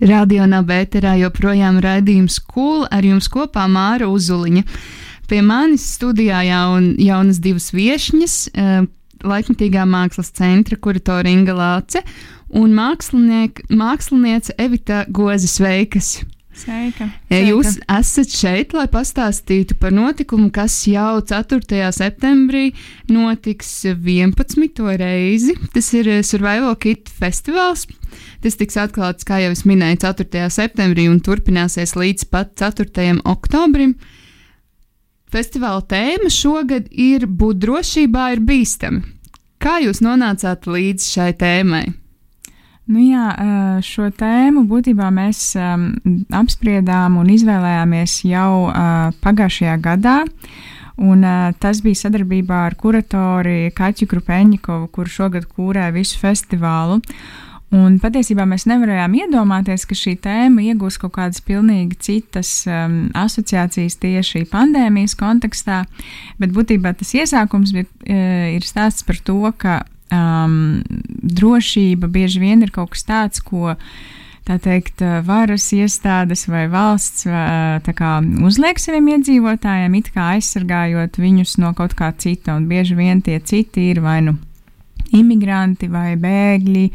Radio Nabērā joprojām raidījums Kūla ar jums kopā Māra Uzuliņa. Pie manis studijā jaun, jaunas divas viesņas, uh, laikmatīgā mākslas centra kuratora Inga Lāce un māksliniece Evita Goza Sveikas. Sveika. Sveika. Jūs esat šeit, lai pastāstītu par notikumu, kas jau 4. septembrī notiks 11. reizi. Tas ir Survival Kit festivāls. Tas tiks atklāts, kā jau es minēju, 4. septembrī un turpināsies līdz pat 4. oktobrim. Festivāla tēma šogad ir būt drošībā ir bīstami. Kā jūs nonācāt līdz šai tēmai? Nu jā, šo tēmu būtībā mēs apspriedām un izvēlējāmies jau pagājušajā gadā. Un, tas bija sadarbībā ar kuratori Kaķu Krupeņikovu, kur šogad kūrē visu festivālu. Un patiesībā mēs nevarējām iedomāties, ka šī tēma iegūs kaut kādas pilnīgi citas um, asociācijas tieši pandēmijas kontekstā, bet būtībā tas iesākums bija, ir stāsts par to, ka um, drošība bieži vien ir kaut kas tāds, ko tā teikt, varas iestādes vai valsts kā, uzliek saviem iedzīvotājiem, it kā aizsargājot viņus no kaut kā cita. Un bieži vien tie citi ir vai nu imigranti vai bēgļi,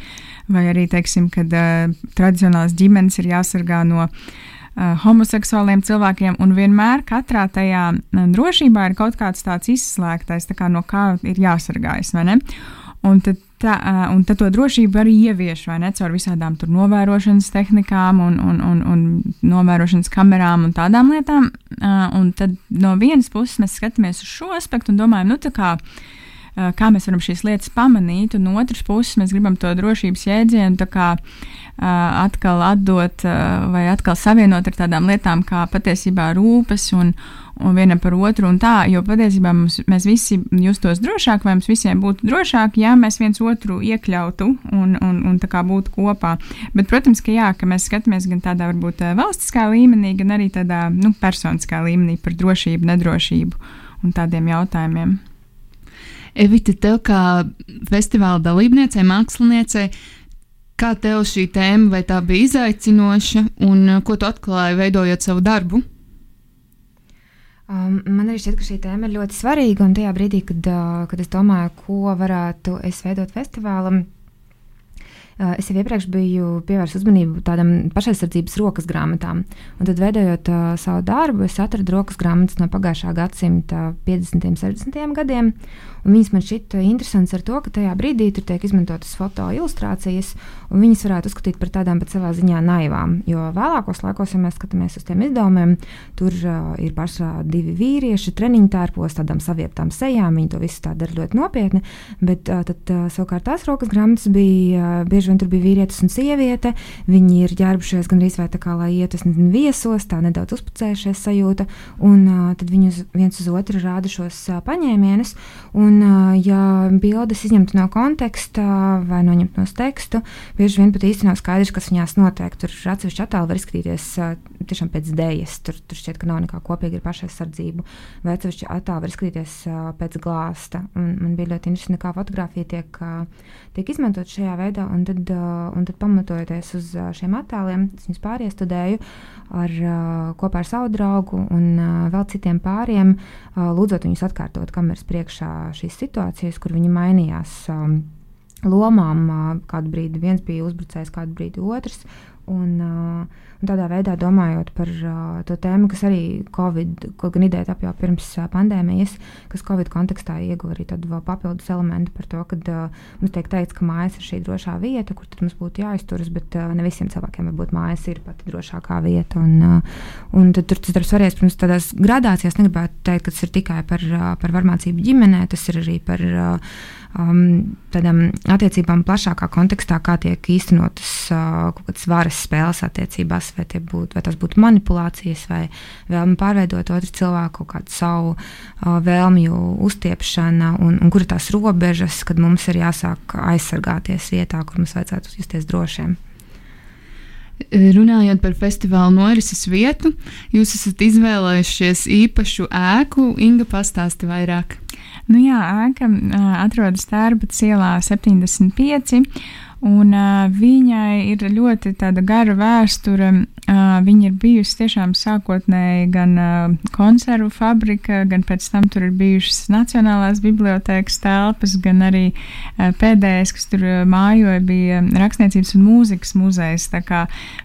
vai arī, teiksim, kad uh, tradicionālās ģimenes ir jāsargā no uh, homoseksuāliem cilvēkiem, un vienmēr katrā tajā drošībā ir kaut kāds tāds izslēgtais, tā kā no kā ir jāsargājas, vai ne? Un tad, tā, un tad to drošību arī ievieš vai ne caur visādām novērošanas tehnikām, un, un, un, un novērošanas kamerām un tādām lietām. Un tad no vienas puses mēs skatāmies uz šo aspektu un domājam, nu tā kā kā mēs varam šīs lietas pamanīt, un no otras puses mēs gribam to drošības jēdzienu kā, atkal atdot vai atkal savienot ar tādām lietām kā patiesībā rūpes un, un vienam par otru un tā, jo patiesībā mums, mēs visi justos drošāk, vai mums visiem būtu drošāk, ja mēs viens otru iekļautu un, un, un tā kā būtu kopā. Bet, protams, ka jā, ka mēs skatāmies gan tādā varbūt valstiskā līmenī, gan arī tādā nu, personiskā līmenī par drošību, nedrošību un tādiem jautājumiem. Evita, tev kā festivāla dalībniecei, māksliniecei, kā tev šī tēma, vai tā bija izaicinoša, un uh, ko tu atklāji, veidojot savu darbu? Um, man arī šķiet, ka šī tēma ir ļoti svarīga. Un tajā brīdī, kad, uh, kad es domāju, ko varētu es veidot festivālam, uh, es jau iepriekš biju pievērsis uzmanību tādam pašaizsardzības rokas grāmatām. Un tad, veidojot uh, savu darbu, es atradu rokas grāmatas no pagājušā gadsimta 50. un 60. gadiem. Un viņas man šķita interesantas ar to, ka tajā brīdī tur tiek izmantotas foto ilustrācijas, un viņas varētu uzskatīt par tādām pat savā ziņā naivām. Jo vēlākos laikos, ja mēs skatāmies uz tiem izdevumiem, tur uh, ir pašā divi vīrieši treniņu tērpos, tādām savieptām sejām. Viņi to visu tā dara ļoti nopietni. Bet uh, tad, uh, savukārt tās rokas grāmatas bija uh, bieži vien tur bija vīrietis un sieviete. Viņi ir ģērbušies gandrīz vai tā kā lai iet uz viesos, tā nedaudz uzpucējušies sajūta. Un uh, tad viņi uz, viens uz otru rāda šos uh, paņēmienus. Un Un, ja bildes izņemtu no konteksta vai noņemtu no tekstu, bieži vien pat īsti nav skaidrs, kas viņās notiek. Tur atsevišķi attēli var izskatīties tiešām pēc dēļas. Tur, tur šķiet, ka nav nekā kopīga ar pašaizsardzību, vai atsevišķi attēli var izskatīties pēc glāsta. Un, man bija ļoti interesanti, kā fotografija tiek, tiek izmantot šajā veidā, un tad, un tad pamatojoties uz šiem attēliem, es viņus pāriestudēju ar, kopā ar savu draugu un vēl citiem pāriem, lūdzot viņus atkārtot kameras priekšā šīs situācijas, kur viņi mainījās. Um, lomām. Kādu brīdi viens bija uzbrucējs, kādu brīdi otrs. Un, uh, tādā veidā domājot par uh, to tēmu, kas arī Covid, kaut gan ideja tapja jau pirms uh, pandēmijas, kas Covid kontekstā ieguva arī tādu papildus elementu par to, ka uh, mums tiek teikts, ka mājas ir šī drošā vieta, kur mums būtu jāizturas, bet uh, ne visiem cilvēkiem varbūt mājas ir pati drošākā vieta. Un, uh, un tad tur tas darbs varēs, protams, tādās gradācijās negribētu teikt, ka tas ir tikai par, uh, par varmācību ģimenē, tas ir arī par uh, um, tādām attiecībām plašākā kontekstā, kā tiek īstenotas uh, kaut kādas varas spēles attiecībās, vai, būt, vai tas būtu manipulācijas, vai vēlme pārveidot otru cilvēku kādu savu uh, vēlmju uztiepšana, un, un kur ir tās robežas, kad mums ir jāsāk aizsargāties vietā, kur mums vajadzētu justies drošiem. Runājot par festivāla norises vietu, jūs esat izvēlējušies īpašu ēku. Inga pastāsti vairāk. Nu jā, ēka atrodas Tērbatas ielā 75. Un, uh, viņai ir ļoti gara vēsture. Uh, viņa ir bijusi tiešām sākotnēji gan uh, konservu fabrika, gan pēc tam tur ir bijušas Nacionālās bibliotēkas telpas, gan arī uh, pēdējais, kas tur mājoja, bija Rakstniecības un mūzikas muzejs.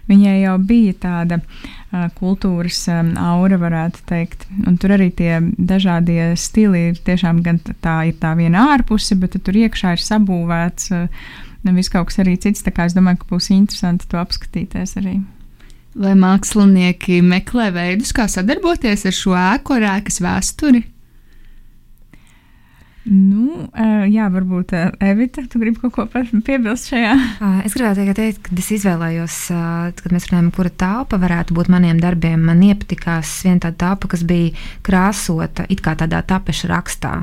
Viņai jau bija tāda uh, kultūras um, aura, varētu teikt. Un tur arī tie dažādie stili ir tiešām gan tā, ir tā viena ārpuse, bet tur iekšā ir sabūvēts. Uh, nevis kaut kas arī cits. Tā kā es domāju, ka būs interesanti to apskatīties arī. Vai mākslinieki meklē veidus, kā sadarboties ar šo ēku, ar ēkas vēsturi? Nu, jā, varbūt Evita, tu gribi kaut ko piebilst šajā? Es gribētu teikt, ka es izvēlējos, kad mēs runājam, kura telpa varētu būt maniem darbiem. Man iepatikās viena tāda telpa, kas bija krāsota it kā tādā tapeša rakstā.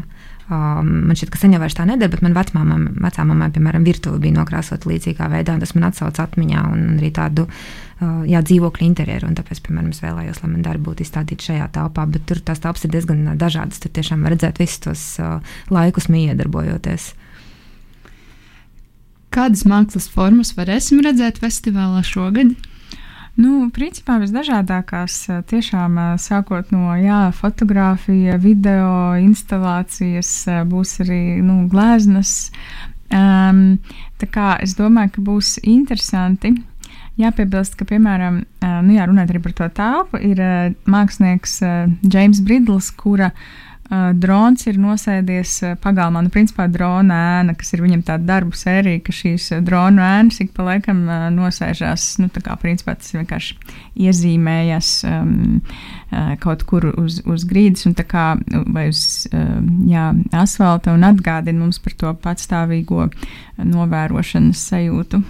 Um, man šķiet, ka sen jau tā nedara, bet man vecāmai, piemēram, virtuve bija nokrāsota līdzīgā veidā, un tas man atsauc atmiņā un arī tādu uh, jā, dzīvokļu interjeru. Tāpēc, piemēram, es vēlējos, lai man darbi būtu izstādīti šajā telpā, bet tur tās telpas ir diezgan dažādas. Tur tiešām var redzēt visus tos uh, laikus, miedarbojoties. Kādas mākslas formas varēsim redzēt festivālā šogad? Nu, principā visdažādākās, tiešām sākot no jā, fotografija, video, instalācijas, būs arī nu, gleznas. Um, tā kā es domāju, ka būs interesanti. Jāpiebilst, ka, piemēram, nu jā, runājot arī par to telpu, ir mākslinieks James Bridls, kura uh, drons ir nosēdies uh, pagalmā. Nu, principā drona ēna, kas ir viņam tāda darbu sērija, ka šīs uh, drona ēnas ik pa laikam nosēžās. Nu, tā kā principā tas vienkārši iezīmējas um, kaut kur uz, uz grīdas un tā kā vai uz uh, jā, asfalta un atgādina mums par to patstāvīgo novērošanas sajūtu.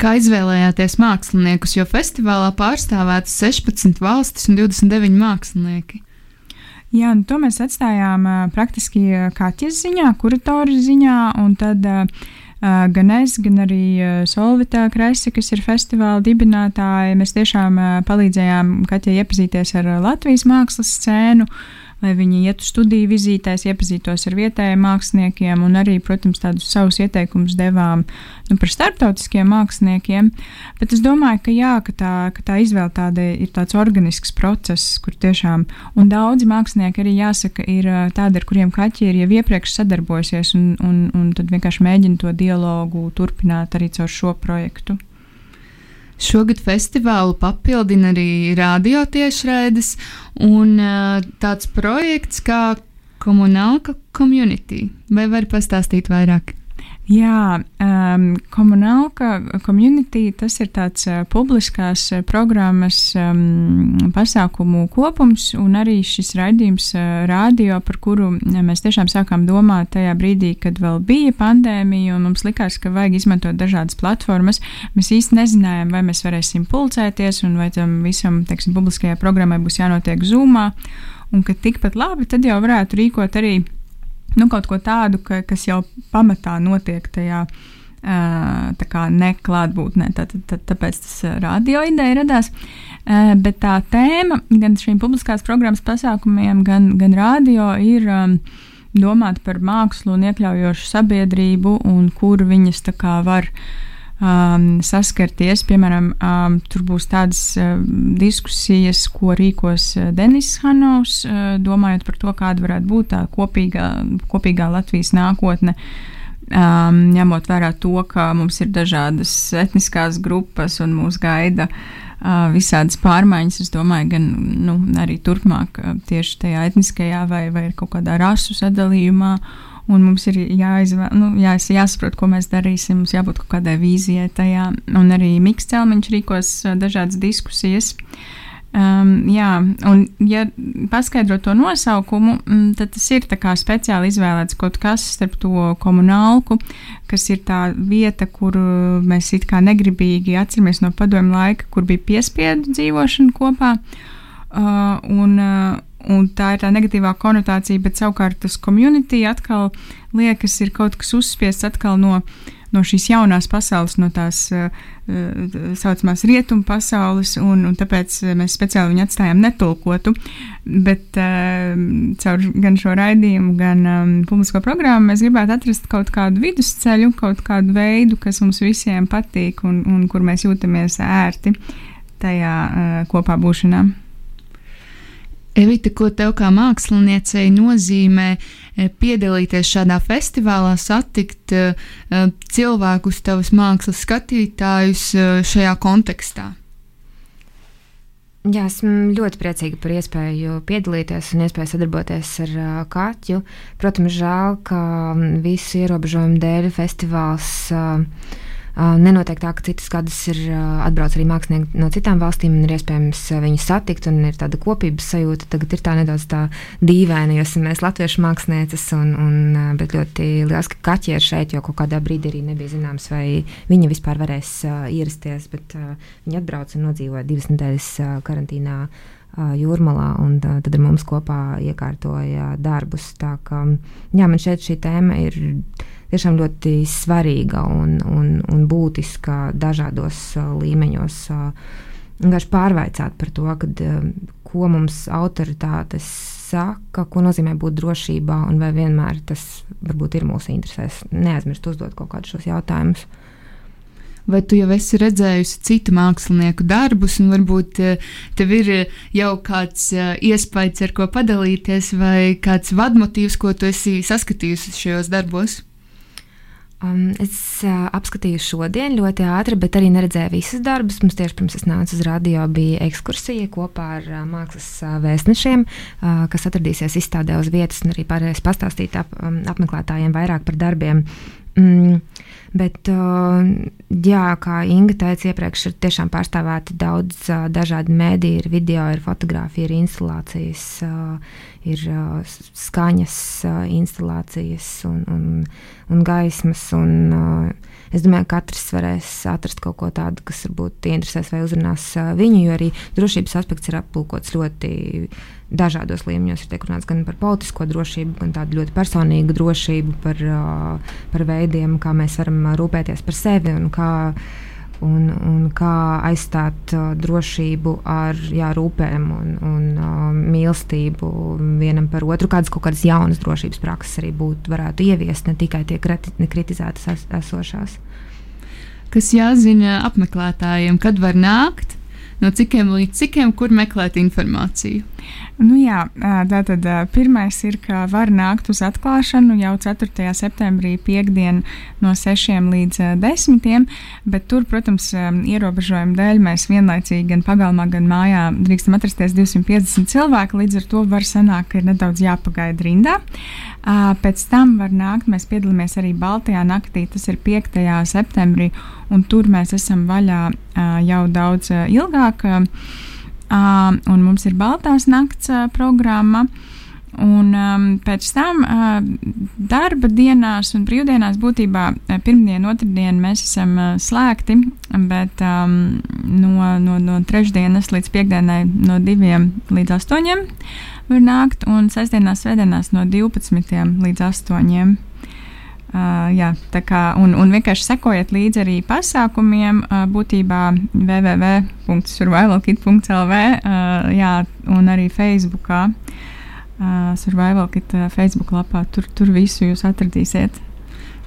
Kā izvēlējāties māksliniekus, jo festivālā pārstāvētas 16 valstis un 29 mākslinieki? Jā, nu, to mēs atstājām praktiski kaķis ziņā, kuratoru ziņā, un tad gan es, gan arī Solvita Kresi, kas ir festivāla dibinātāji, mēs tiešām palīdzējām kaķei iepazīties ar Latvijas mākslas scēnu. Lai viņi ietu studiju vizītēs, iepazītos ar vietējiem māksliniekiem un arī, protams, tādus savus ieteikumus devām nu, par starptautiskiem māksliniekiem. Bet es domāju, ka jā, ka tā, ka tā izvēle tāda ir tāds organisks process, kur tiešām, un daudzi mākslinieki arī jāsaka, ir tādi, ar kuriem kaķi ir jau iepriekš sadarbojusies un, un, un tad vienkārši mēģina to dialogu turpināt arī caur šo projektu. Šogad festivālu papildina arī radiotiešraides un tāds projekts kā Komunālka Community. Vai var pastāstīt vairāk? Jā, um, komunālka community tas ir tāds uh, publiskās uh, programmas um, pasākumu kopums un arī šis raidījums uh, radio, par kuru mēs tiešām sākām domāt tajā brīdī, kad vēl bija pandēmija un mums likās, ka vajag izmantot dažādas platformas. Mēs īsti nezinājām, vai mēs varēsim pulcēties un vai tam visam, teiksim, publiskajai programmai būs jānotiek zūmā un ka tikpat labi tad jau varētu rīkot arī nu, kaut ko tādu, ka, kas jau pamatā notiek tajā. Tā kā neklātbūtnē, tā, tā, tā, tāpēc tas radio ideja radās. Bet tā tēma gan šīm publiskās programmas pasākumiem, gan, gan radio ir domāt par mākslu un iekļaujošu sabiedrību, un kur viņas tā kā var uh, um, saskarties. Piemēram, um, tur būs tādas uh, diskusijas, ko rīkos uh, Denis Hanovs, uh, domājot par to, kāda varētu būt tā kopīgā, kopīgā Latvijas nākotne. Um, ņemot vērā to, ka mums ir dažādas etniskās grupas un mūs gaida uh, visādas pārmaiņas, es domāju, gan nu, arī turpmāk uh, tieši tajā etniskajā vai, vai kaut kādā rasu sadalījumā. Uh, un mums ir jāizvēl, nu, jā, jāsaprot, ko mēs darīsim. Mums jābūt kaut kādai vīzijai tajā. Un arī Mikls Celmiņš rīkos dažādas diskusijas. Um, jā, un, ja paskaidro to nosaukumu, mm, tad tas ir speciāli izvēlēts kaut kas starp to komunālu, kas ir tā vieta, kur mēs it kā negribīgi atceramies no padomju laika, kur bija piespiedu dzīvošana kopā. Uh, un, uh, un tā ir tā negatīvā konotācija, bet savukārt tas community atkal liekas, ir kaut kas uzspiests atkal no no šīs jaunās pasaules, no tās uh, saucamās rietumu pasaules, un, un tāpēc mēs speciāli viņu atstājām netulkotu. Bet uh, caur gan šo raidījumu, gan um, publisko programmu mēs gribētu atrast kaut kādu vidusceļu, kaut kādu veidu, kas mums visiem patīk un, un kur mēs jūtamies ērti tajā uh, kopā būšanā. Evita, ko tev kā māksliniecei nozīmē eh, piedalīties šādā festivālā, satikt uh, cilvēkus, tavus mākslas skatītājus šajā kontekstā? Jā, esmu ļoti priecīga par iespēju piedalīties un iespēju sadarboties ar uh, Kaķu. Protams, žēl, ka visu ierobežojumu dēļ festivāls uh, Nenotiek tā, ka citas gadus ir atbrauc arī mākslinieki no citām valstīm un ir iespējams viņus satikt un ir tāda kopības sajūta. Tagad ir tā nedaudz tā dīvaina, jo esam mēs latviešu mākslinieces, un, un, bet ļoti liels, ka kaķi ir šeit, jo kaut kādā brīdī arī nebija zināms, vai viņi vispār varēs uh, ierasties, bet uh, viņi atbrauc un nodzīvoja divas nedēļas uh, karantīnā. Uh, jūrmalā, un uh, tad ar mums kopā iekārtoja darbus. Tā kā, jā, man šeit šī tēma ir tiešām ļoti svarīga un, un, un būtiska dažādos uh, līmeņos. Uh, vienkārši pārveicāt par to, kad, uh, ko mums autoritātes saka, ko nozīmē būt drošībā, un vai vienmēr tas varbūt ir mūsu interesēs. Neaizmirst uzdot kaut kādus šos jautājumus. Vai tu jau esi redzējusi citu mākslinieku darbus, un varbūt tev ir jau kāds iespējas, ar ko padalīties, vai kāds vadmotīvs, ko tu esi saskatījusi šajos darbos? Um, es uh, apskatīju šodien ļoti ātri, bet arī neredzēju visus darbus. Mums tieši pirms es nācu uz radio bija ekskursija kopā ar uh, mākslas uh, vēstnešiem, uh, kas atradīsies izstādē uz vietas un arī pārējais pastāstīt ap, um, apmeklētājiem vairāk par darbiem. Mm, Bet, jā, kā Inga teica iepriekš, ir tiešām pārstāvēti daudz dažādi mēdī, ir video, ir fotografija, ir instalācijas, ir skaņas instalācijas un, un, un gaismas. Un, es domāju, ka katrs varēs atrast kaut ko tādu, kas varbūt interesēs vai uzrunās viņu, jo arī drošības aspekts ir aplūkots ļoti dažādos līmeņos. Ir runāts gan par politisko drošību, gan tādu ļoti personīgu drošību, par, par veidiem, kā mēs varam rūpēties par sevi un kā, un, un kā aizstāt drošību ar jā, rūpēm un, un mīlestību vienam par otru. Kādas kaut kādas jaunas drošības prakses arī būtu, varētu ieviest, ne tikai tie kritizētas es, esošās. Kas jāzina apmeklētājiem, kad var nākt, no cikiem līdz cikiem, kur meklēt informāciju? Nu jā, tātad pirmais ir, ka var nākt uz atklāšanu jau 4. septembrī, piekdien no 6 līdz 10. Bet tur, protams, ierobežojumu dēļ mēs vienlaicīgi gan pagalmā, gan mājā drīkstam atrasties 250 cilvēki. Līdz ar to var sanākt, ka ir nedaudz jāpagaida rindā. Pēc tam var nākt, mēs piedalāmies arī Baltijā naktī, tas ir 5. septembrī, un tur mēs esam vaļā jau daudz ilgāk. Un mums ir Baltās nakts programma. Un um, pēc tam uh, darba dienās un brīvdienās būtībā pirmdien, otrdien mēs esam uh, slēgti, bet um, no, no, no trešdienas līdz piekdienai no diviem līdz astoņiem var nākt, un sestdienās, svētdienās no 12 līdz astoņiem. Uh, jā, kā, un, un vienkārši sekojiet līdzi arī pasākumiem, uh, būtībā www.survivalkit.lv, uh, jā, un arī Facebookā, uh, Survivalkit uh, Facebook lapā. Tur, tur visu jūs atradīsiet.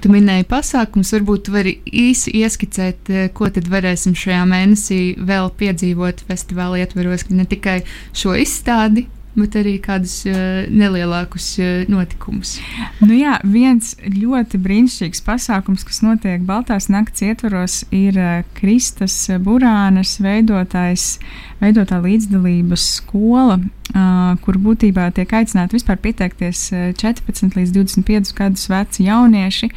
Tu minēji pasākums, varbūt tu vari īsi ieskicēt, ko tad varēsim šajā mēnesī vēl piedzīvot festivāla ietveros, ne tikai šo izstādi, bet arī kādus uh, nelielākus uh, notikumus. Nu jā, viens ļoti brīnišķīgs pasākums, kas notiek Baltās nakts ietvaros, ir uh, Kristas Burānas veidotais, veidotā līdzdalības skola, uh, kur būtībā tiek aicināti vispār pieteikties 14 līdz 25 gadus veci jaunieši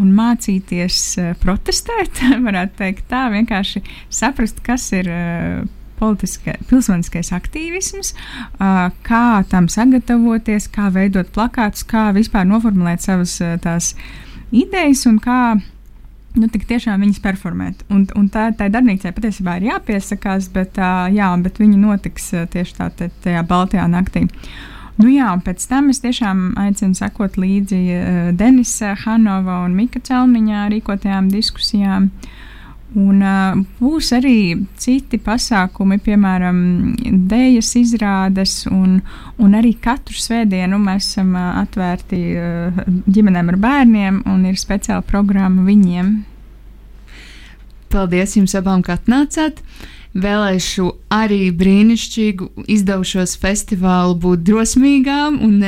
un mācīties protestēt, varētu teikt tā, vienkārši saprast, kas ir pilsoniskais aktīvisms, uh, kā tam sagatavoties, kā veidot plakātus, kā vispār noformulēt savas uh, tās idejas un kā nu, tiešām viņas performēt. Un, un tā, tā darbnīcai patiesībā ir jāpiesakās, bet, uh, jā, bet viņi notiks uh, tieši tā, tā, tajā Baltijā naktī. Nu jā, un pēc tam es tiešām aicinu sekot līdzi uh, Denisa Hanova un Mika Celmiņā rīkotajām diskusijām. Un uh, būs arī citi pasākumi, piemēram, dēļas izrādes, un, un arī katru svētdienu mēs esam uh, atvērti uh, ģimenēm ar bērniem, un ir speciāla programma viņiem. Paldies jums abām, ka atnācāt! Vēlēšu arī brīnišķīgu izdevušos festivālu būt drosmīgām, un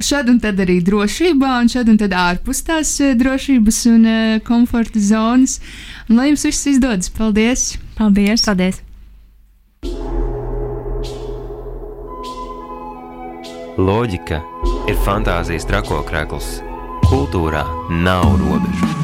šad un tad arī drošībā, un šad un tad ārpus tās drošības un komforta zonas. Un lai jums viss izdodas! Paldies! Paldies! Paldies! Loģika ir fantāzijas trakokrekls. Kultūrā nav robežu.